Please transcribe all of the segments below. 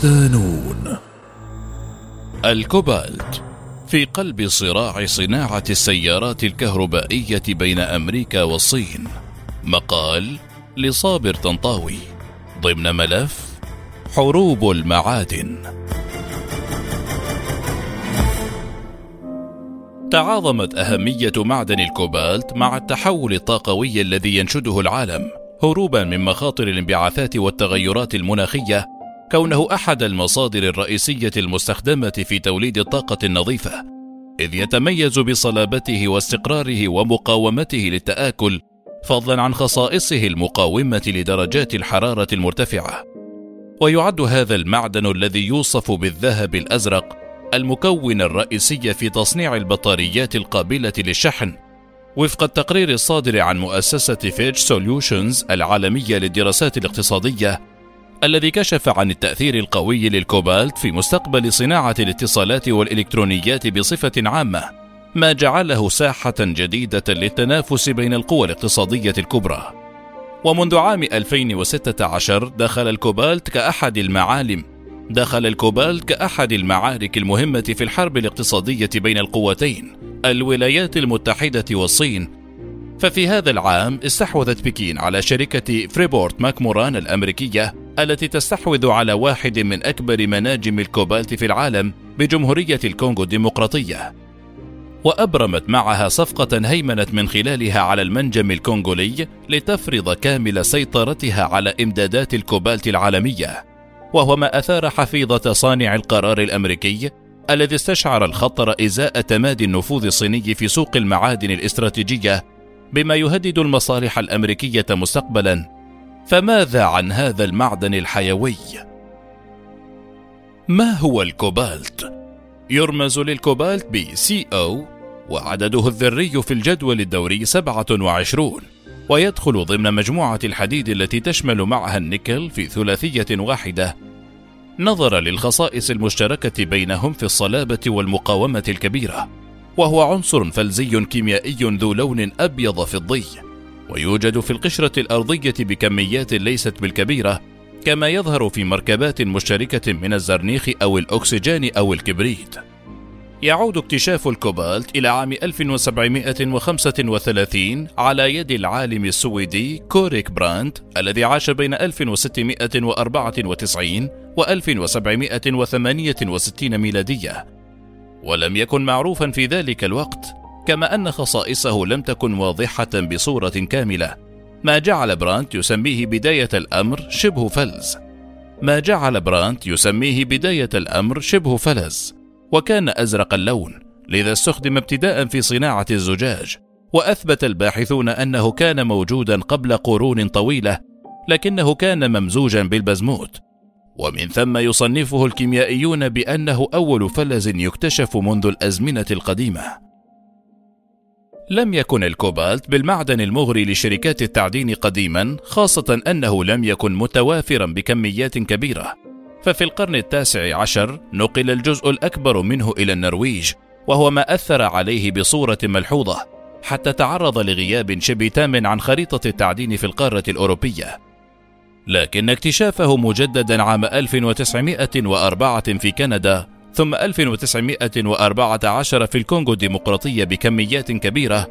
صدانون الكوبالت. في قلب صراع صناعة السيارات الكهربائية بين أمريكا والصين. مقال لصابر طنطاوي. ضمن ملف حروب المعادن. تعاظمت أهمية معدن الكوبالت مع التحول الطاقوي الذي ينشده العالم هروبا من مخاطر الانبعاثات والتغيرات المناخية كونه أحد المصادر الرئيسية المستخدمة في توليد الطاقة النظيفة إذ يتميز بصلابته واستقراره ومقاومته للتآكل فضلا عن خصائصه المقاومة لدرجات الحرارة المرتفعة. ويعد هذا المعدن الذي يوصف بالذهب الأزرق المكون الرئيسي في تصنيع البطاريات القابلة للشحن. وفق التقرير الصادر عن مؤسسة فيتش سوليوشنز العالمية للدراسات الاقتصادية الذي كشف عن التأثير القوي للكوبالت في مستقبل صناعة الاتصالات والإلكترونيات بصفة عامة، ما جعله ساحة جديدة للتنافس بين القوى الاقتصادية الكبرى. ومنذ عام 2016 دخل الكوبالت كأحد المعالم دخل الكوبالت كأحد المعارك المهمة في الحرب الاقتصادية بين القوتين الولايات المتحدة والصين ففي هذا العام استحوذت بكين على شركة فريبورت ماكموران الأمريكية التي تستحوذ على واحد من أكبر مناجم الكوبالت في العالم بجمهورية الكونغو الديمقراطية. وأبرمت معها صفقة هيمنت من خلالها على المنجم الكونغولي لتفرض كامل سيطرتها على إمدادات الكوبالت العالمية. وهو ما أثار حفيظة صانع القرار الأمريكي الذي استشعر الخطر إزاء تمادي النفوذ الصيني في سوق المعادن الاستراتيجية بما يهدد المصالح الأمريكية مستقبلا. فماذا عن هذا المعدن الحيوي؟ ما هو الكوبالت؟ يرمز للكوبالت ب CO وعدده الذري في الجدول الدوري 27 ويدخل ضمن مجموعة الحديد التي تشمل معها النيكل في ثلاثية واحدة. نظرا للخصائص المشتركة بينهم في الصلابة والمقاومة الكبيرة، وهو عنصر فلزي كيميائي ذو لون أبيض فضي، ويوجد في القشرة الأرضية بكميات ليست بالكبيرة، كما يظهر في مركبات مشتركة من الزرنيخ أو الأكسجين أو الكبريت. يعود اكتشاف الكوبالت إلى عام 1735 على يد العالم السويدي جورج برانت الذي عاش بين 1694 و 1768 ميلادية ولم يكن معروفا في ذلك الوقت كما أن خصائصه لم تكن واضحة بصورة كاملة. ما جعل برانت يسميه بداية الأمر شبه فلز. ما جعل برانت يسميه بداية الأمر شبه فلز. وكان أزرق اللون لذا استخدم ابتداء في صناعة الزجاج. وأثبت الباحثون أنه كان موجودا قبل قرون طويلة لكنه كان ممزوجا بالبزموت. ومن ثم يصنفه الكيميائيون بأنه أول فلز يكتشف منذ الأزمنة القديمة. لم يكن الكوبالت بالمعدن المغري لشركات التعدين قديما خاصة أنه لم يكن متوافرا بكميات كبيرة. ففي القرن التاسع عشر نقل الجزء الأكبر منه إلى النرويج وهو ما أثر عليه بصورة ملحوظة حتى تعرض لغياب شبه تام عن خريطة التعدين في القارة الأوروبية. لكن اكتشافه مجددا عام 1904 في كندا ثم 1914 في الكونغو الديمقراطية بكميات كبيرة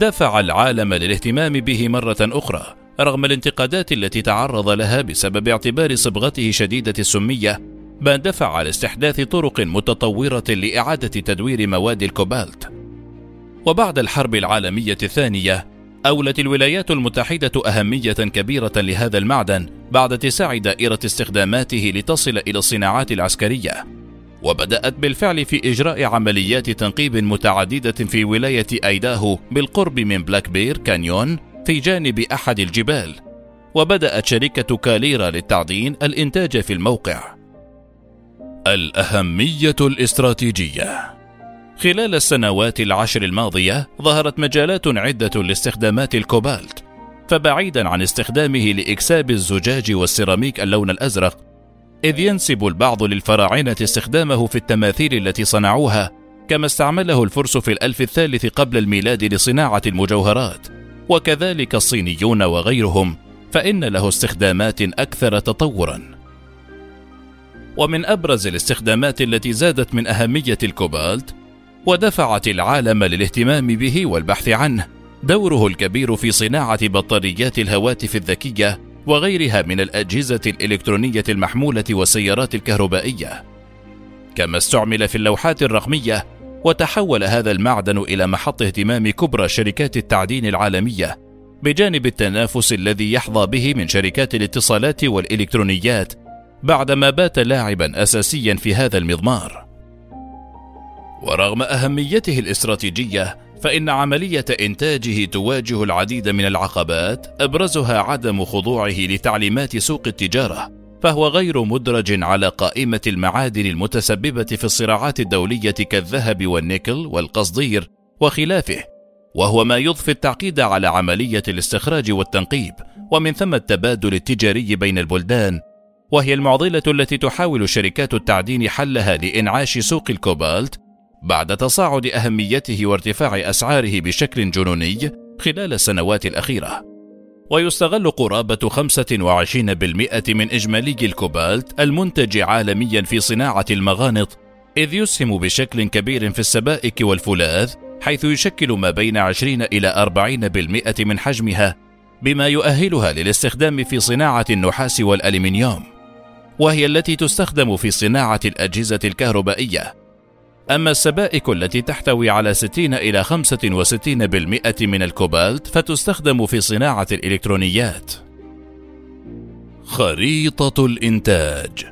دفع العالم للاهتمام به مرة أخرى رغم الانتقادات التي تعرض لها بسبب اعتبار صبغته شديدة السمية ما دفع لاستحداث طرق متطورة لإعادة تدوير مواد الكوبالت. وبعد الحرب العالمية الثانية أولت الولايات المتحدة أهمية كبيرة لهذا المعدن بعد اتساع دائرة استخداماته لتصل إلى الصناعات العسكرية. وبدأت بالفعل في إجراء عمليات تنقيب متعددة في ولاية أيداهو بالقرب من بلاك بير كانيون في جانب أحد الجبال. وبدأت شركة كاليرا للتعدين الإنتاج في الموقع. الأهمية الاستراتيجية. خلال السنوات العشر الماضية ظهرت مجالات عدة لاستخدامات الكوبالت. فبعيدا عن استخدامه لإكساب الزجاج والسيراميك اللون الأزرق إذ ينسب البعض للفراعنة استخدامه في التماثيل التي صنعوها كما استعمله الفرس في الألف الثالث قبل الميلاد لصناعة المجوهرات. وكذلك الصينيون وغيرهم فإن له استخدامات أكثر تطورا. ومن أبرز الاستخدامات التي زادت من أهمية الكوبالت ودفعت العالم للاهتمام به والبحث عنه دوره الكبير في صناعة بطاريات الهواتف الذكية وغيرها من الأجهزة الإلكترونية المحمولة والسيارات الكهربائية. كما استعمل في اللوحات الرقمية وتحول هذا المعدن إلى محط اهتمام كبرى شركات التعدين العالمية بجانب التنافس الذي يحظى به من شركات الاتصالات والإلكترونيات بعدما بات لاعبا اساسيا في هذا المضمار. ورغم أهميته الاستراتيجية فإن عملية إنتاجه تواجه العديد من العقبات أبرزها عدم خضوعه لتعليمات سوق التجارة فهو غير مدرج على قائمة المعادن المتسببة في الصراعات الدولية كالذهب والنيكل والقصدير وخلافه وهو ما يضفي التعقيد على عملية الاستخراج والتنقيب ومن ثم التبادل التجاري بين البلدان وهي المعضلة التي تحاول شركات التعدين حلها لإنعاش سوق الكوبالت بعد تصاعد أهميته وارتفاع أسعاره بشكل جنوني خلال السنوات الأخيرة. ويستغل قرابة 25% من إجمالي الكوبالت المنتج عالميا في صناعة المغانط إذ يسهم بشكل كبير في السبائك والفولاذ حيث يشكل ما بين 20 إلى 40% من حجمها بما يؤهلها للاستخدام في صناعة النحاس والألمنيوم وهي التي تستخدم في صناعة الأجهزة الكهربائية. أما السبائك التي تحتوي على 60 إلى 65% من الكوبالت فتستخدم في صناعة الإلكترونيات. خريطة الإنتاج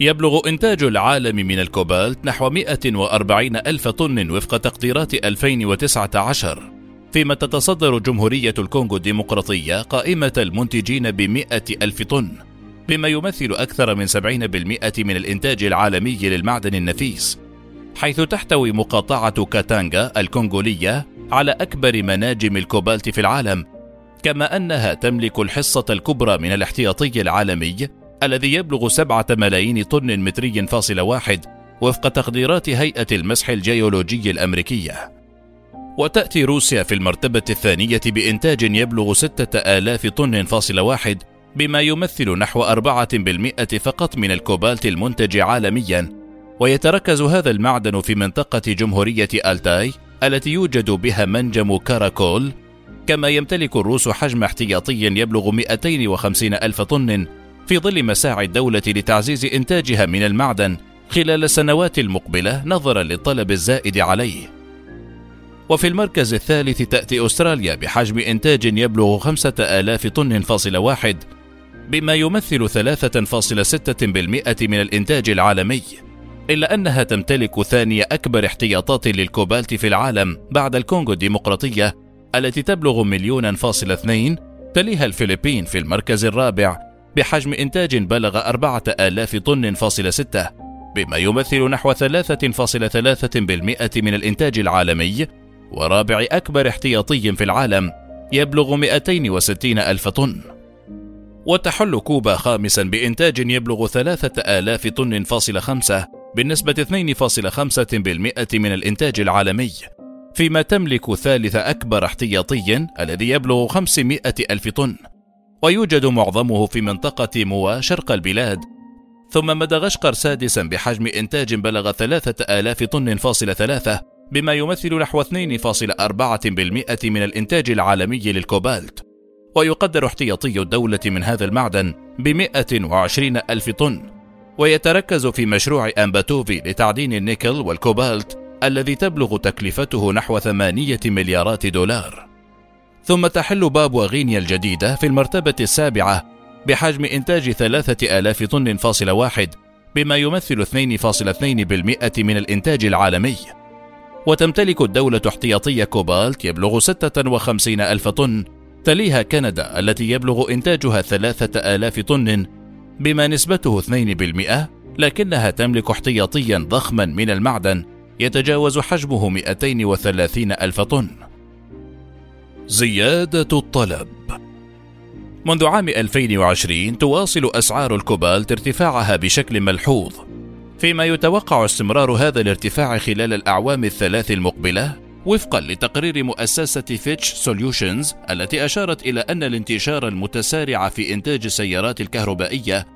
يبلغ إنتاج العالم من الكوبالت نحو 140 ألف طن وفق تقديرات 2019 فيما تتصدر جمهورية الكونغو الديمقراطية قائمة المنتجين بمئة ألف طن بما يمثل أكثر من 70% من الإنتاج العالمي للمعدن النفيس حيث تحتوي مقاطعة كاتانغا الكونغولية على أكبر مناجم الكوبالت في العالم كما أنها تملك الحصة الكبرى من الاحتياطي العالمي الذي يبلغ سبعة ملايين طن متري فاصل واحد وفق تقديرات هيئة المسح الجيولوجي الأمريكية. وتأتي روسيا في المرتبة الثانية بإنتاج يبلغ ستة آلاف طن فاصل واحد بما يمثل نحو أربعة بالمئة فقط من الكوبالت المنتج عالميا ويتركز هذا المعدن في منطقة جمهورية ألتاي التي يوجد بها منجم كاراكول كما يمتلك الروس حجم احتياطي يبلغ 250 ألف طن في ظل مساعي الدولة لتعزيز إنتاجها من المعدن خلال السنوات المقبلة نظرا للطلب الزائد عليه. وفي المركز الثالث تأتي أستراليا بحجم إنتاج يبلغ خمسة آلاف طن فاصل واحد بما يمثل 3.6% من الإنتاج العالمي إلا أنها تمتلك ثاني أكبر احتياطات للكوبالت في العالم بعد الكونغو الديمقراطية التي تبلغ مليونا فاصل اثنين تليها الفلبين في المركز الرابع بحجم إنتاج بلغ أربعة آلاف طن فاصل ستة بما يمثل نحو ثلاثة فاصل ثلاثة بالمئة من الإنتاج العالمي ورابع أكبر احتياطي في العالم يبلغ 260 ألف طن. وتحل كوبا خامسا بإنتاج يبلغ ثلاثة آلاف طن فاصل خمسة بنسبة 2.5% من الإنتاج العالمي فيما تملك ثالث أكبر احتياطي الذي يبلغ 500 ألف طن ويوجد معظمه في منطقة موا شرق البلاد. ثم مدغشقر سادسا بحجم إنتاج بلغ ثلاثة آلاف طن فاصل ثلاثة بما يمثل نحو 2.4% من الإنتاج العالمي للكوبالت. ويقدر احتياطي الدولة من هذا المعدن بمئة وعشرين ألف طن. ويتركز في مشروع أمباتوفي لتعدين النيكل والكوبالت الذي تبلغ تكلفته نحو ثمانية مليارات دولار. ثم تحل بابوا غينيا الجديدة في المرتبة السابعة بحجم إنتاج ثلاثة آلاف طن فاصل واحد بما يمثل 2.2% من الإنتاج العالمي. وتمتلك الدولة احتياطي كوبالت يبلغ 56 ألف طن تليها كندا التي يبلغ إنتاجها ثلاثة آلاف طن بما نسبته 2% لكنها تملك احتياطيا ضخما من المعدن يتجاوز حجمه 230 ألف طن. زيادة الطلب. منذ عام 2020 تواصل أسعار الكوبالت ارتفاعها بشكل ملحوظ فيما يتوقع استمرار هذا الارتفاع خلال الأعوام الثلاث المقبلة. وفقا لتقرير مؤسسة فيتش سوليوشنز التي أشارت إلى أن الانتشار المتسارع في إنتاج السيارات الكهربائية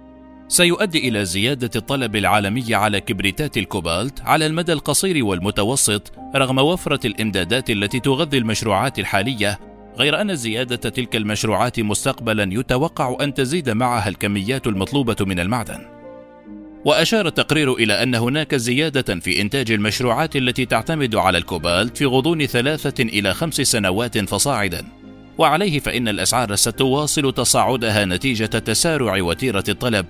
سيؤدي إلى زيادة الطلب العالمي على كبريتات الكوبالت على المدى القصير والمتوسط رغم وفرة الإمدادات التي تغذي المشروعات الحالية غير أن زيادة تلك المشروعات مستقبلا يتوقع أن تزيد معها الكميات المطلوبة من المعدن. وأشار التقرير إلى أن هناك زيادة في إنتاج المشروعات التي تعتمد على الكوبالت في غضون ثلاثة إلى خمس سنوات فصاعدا. وعليه فإن الأسعار ستواصل تصاعدها نتيجة تسارع وتيرة الطلب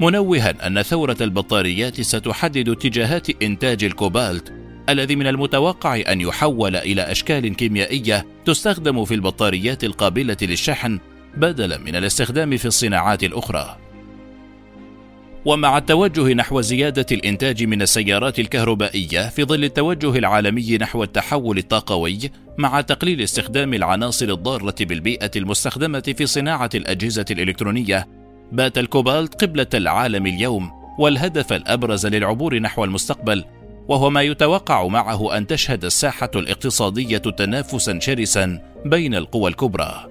منوها أن ثورة البطاريات ستحدد اتجاهات إنتاج الكوبالت الذي من المتوقع أن يحول إلى أشكال كيميائية تستخدم في البطاريات القابلة للشحن بدلا من الاستخدام في الصناعات الأخرى. ومع التوجه نحو زيادة الإنتاج من السيارات الكهربائية في ظل التوجه العالمي نحو التحول الطاقوي مع تقليل استخدام العناصر الضارة بالبيئة المستخدمة في صناعة الأجهزة الإلكترونية بات الكوبالت قبلة العالم اليوم والهدف الأبرز للعبور نحو المستقبل وهو ما يتوقع معه أن تشهد الساحة الاقتصادية تنافسا شرسا بين القوى الكبرى.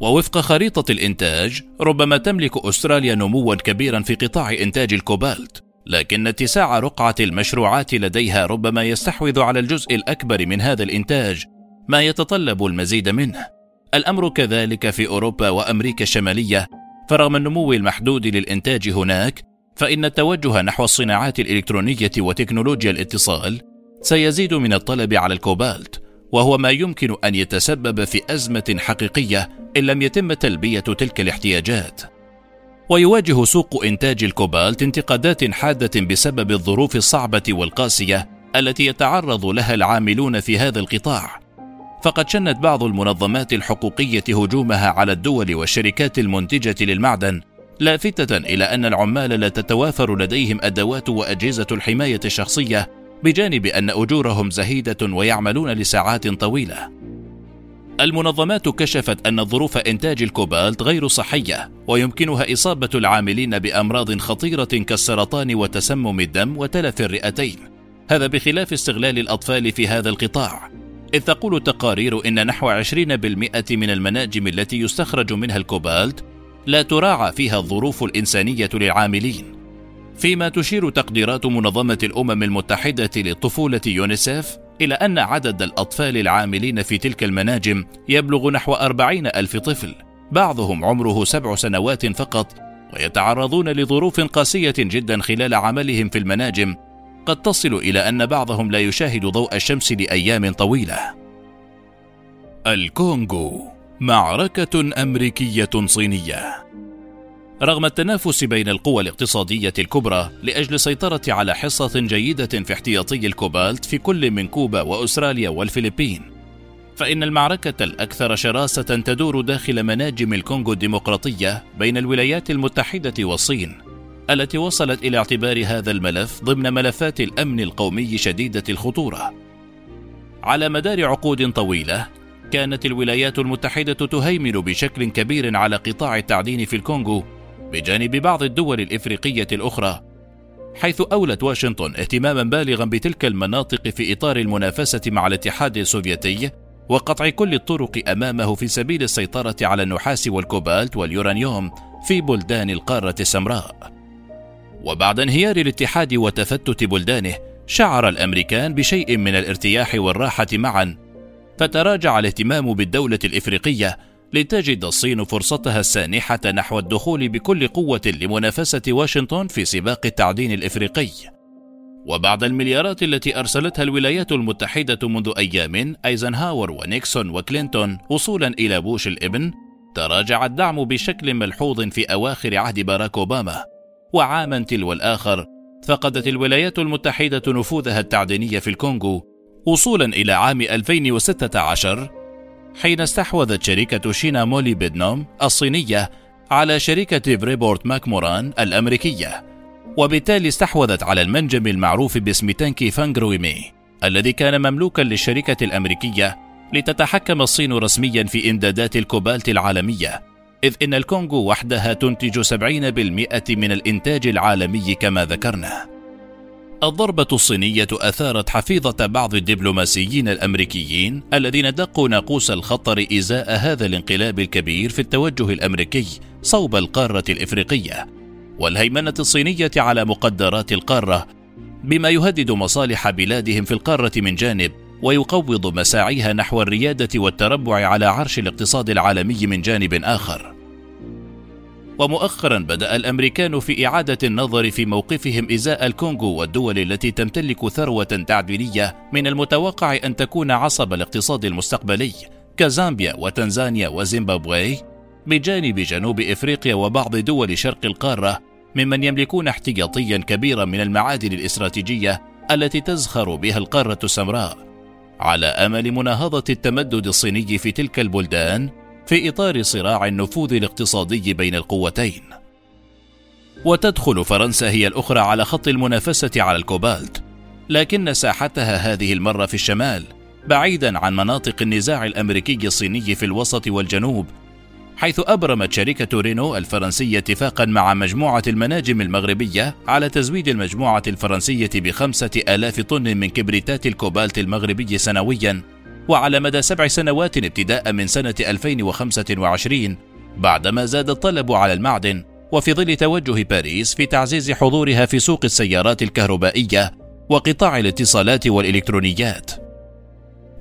ووفق خريطة الإنتاج، ربما تملك أستراليا نموا كبيرا في قطاع إنتاج الكوبالت، لكن اتساع رقعة المشروعات لديها ربما يستحوذ على الجزء الأكبر من هذا الإنتاج، ما يتطلب المزيد منه. الأمر كذلك في أوروبا وأمريكا الشمالية، فرغم النمو المحدود للإنتاج هناك، فإن التوجه نحو الصناعات الإلكترونية وتكنولوجيا الاتصال سيزيد من الطلب على الكوبالت، وهو ما يمكن أن يتسبب في أزمة حقيقية إن لم يتم تلبية تلك الاحتياجات. ويواجه سوق إنتاج الكوبالت انتقادات حادة بسبب الظروف الصعبة والقاسية التي يتعرض لها العاملون في هذا القطاع. فقد شنت بعض المنظمات الحقوقية هجومها على الدول والشركات المنتجة للمعدن لافتة إلى أن العمال لا تتوافر لديهم أدوات وأجهزة الحماية الشخصية بجانب أن أجورهم زهيدة ويعملون لساعات طويلة. المنظمات كشفت أن ظروف إنتاج الكوبالت غير صحية ويمكنها إصابة العاملين بأمراض خطيرة كالسرطان وتسمم الدم وتلف الرئتين. هذا بخلاف استغلال الأطفال في هذا القطاع. إذ تقول التقارير إن نحو 20% من المناجم التي يستخرج منها الكوبالت لا تراعى فيها الظروف الإنسانية للعاملين فيما تشير تقديرات منظمة الأمم المتحدة للطفولة يونيسيف إلى أن عدد الأطفال العاملين في تلك المناجم يبلغ نحو أربعين ألف طفل. بعضهم عمره سبع سنوات فقط ويتعرضون لظروف قاسية جدا خلال عملهم في المناجم. قد تصل إلى أن بعضهم لا يشاهد ضوء الشمس لأيام طويلة. الكونغو معركة أمريكية صينية. رغم التنافس بين القوى الاقتصادية الكبرى لأجل السيطرة على حصة جيدة في احتياطي الكوبالت في كل من كوبا وأستراليا والفلبين فإن المعركة الأكثر شراسة تدور داخل مناجم الكونغو الديمقراطية بين الولايات المتحدة والصين التي وصلت إلى اعتبار هذا الملف ضمن ملفات الأمن القومي شديدة الخطورة. على مدار عقود طويلة كانت الولايات المتحدة تهيمن بشكل كبير على قطاع التعدين في الكونغو بجانب بعض الدول الإفريقية الأخرى حيث أولت واشنطن اهتماما بالغا بتلك المناطق في إطار المنافسة مع الاتحاد السوفيتي وقطع كل الطرق أمامه في سبيل السيطرة على النحاس والكوبالت واليورانيوم في بلدان القارة السمراء. وبعد انهيار الاتحاد وتفتت بلدانه، شعر الأمريكان بشيء من الارتياح والراحة معا فتراجع الاهتمام بالدولة الإفريقية لتجد الصين فرصتها السانحة نحو الدخول بكل قوة لمنافسة واشنطن في سباق التعدين الإفريقي. وبعد المليارات التي أرسلتها الولايات المتحدة منذ أيام أيزنهاور ونيكسون وكلينتون وصولا إلى بوش الإبن، تراجع الدعم بشكل ملحوظ في أواخر عهد باراك أوباما، وعاما تلو الآخر فقدت الولايات المتحدة نفوذها التعديني في الكونغو وصولا إلى عام 2016 حين استحوذت شركة تشاينا موليبدنوم الصينية على شركة فريبورت ماكموران الأمريكية وبالتالي استحوذت على المنجم المعروف باسم تينكي فونغورومي الذي كان مملوكا للشركة الأمريكية لتتحكم الصين رسميا في إمدادات الكوبالت العالمية إذ إن الكونغو وحدها تنتج 70% من الإنتاج العالمي كما ذكرنا. الضربة الصينية أثارت حفيظة بعض الدبلوماسيين الأمريكيين الذين دقوا ناقوس الخطر إزاء هذا الانقلاب الكبير في التوجه الأمريكي صوب القارة الإفريقية والهيمنة الصينية على مقدرات القارة بما يهدد مصالح بلادهم في القارة من جانب ويقوض مساعيها نحو الريادة والتربع على عرش الاقتصاد العالمي من جانب آخر. ومؤخرا بدأ الأمريكان في إعادة النظر في موقفهم إزاء الكونغو والدول التي تمتلك ثروة تعديلية من المتوقع أن تكون عصب الاقتصاد المستقبلي كزامبيا وتنزانيا وزيمبابوي بجانب جنوب إفريقيا وبعض دول شرق القارة ممن يملكون احتياطيا كبيرا من المعادن الاستراتيجية التي تزخر بها القارة السمراء. على أمل مناهضة التمدد الصيني في تلك البلدان في إطار صراع النفوذ الاقتصادي بين القوتين. وتدخل فرنسا هي الأخرى على خط المنافسة على الكوبالت لكن ساحتها هذه المرة في الشمال بعيدا عن مناطق النزاع الأمريكي الصيني في الوسط والجنوب حيث أبرمت شركة رينو الفرنسية اتفاقا مع مجموعة المناجم المغربية على تزويد المجموعة الفرنسية بخمسة آلاف طن من كبريتات الكوبالت المغربي سنويا. وعلى مدى سبع سنوات ابتداء من سنة 2025 بعدما زاد الطلب على المعدن وفي ظل توجه باريس في تعزيز حضورها في سوق السيارات الكهربائية وقطاع الاتصالات والإلكترونيات.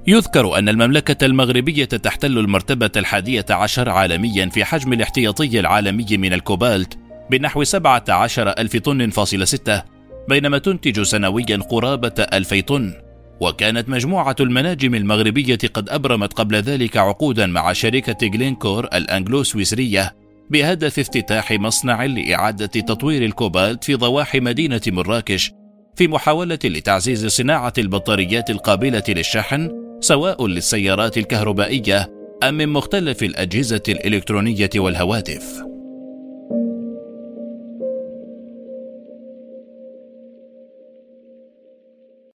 يذكر أن المملكة المغربية تحتل المرتبة الحادية عشر عالميا في حجم الاحتياطي العالمي من الكوبالت بنحو 17 ألف طن فاصل ستة بينما تنتج سنويا قرابة ألفي طن. وكانت مجموعة المناجم المغربية قد أبرمت قبل ذلك عقودا مع شركة جلينكور الأنجلو سويسرية بهدف افتتاح مصنع لإعادة تطوير الكوبالت في ضواحي مدينة مراكش في محاولة لتعزيز صناعة البطاريات القابلة للشحن سواء للسيارات الكهربائية أم من مختلف الأجهزة الإلكترونية والهواتف.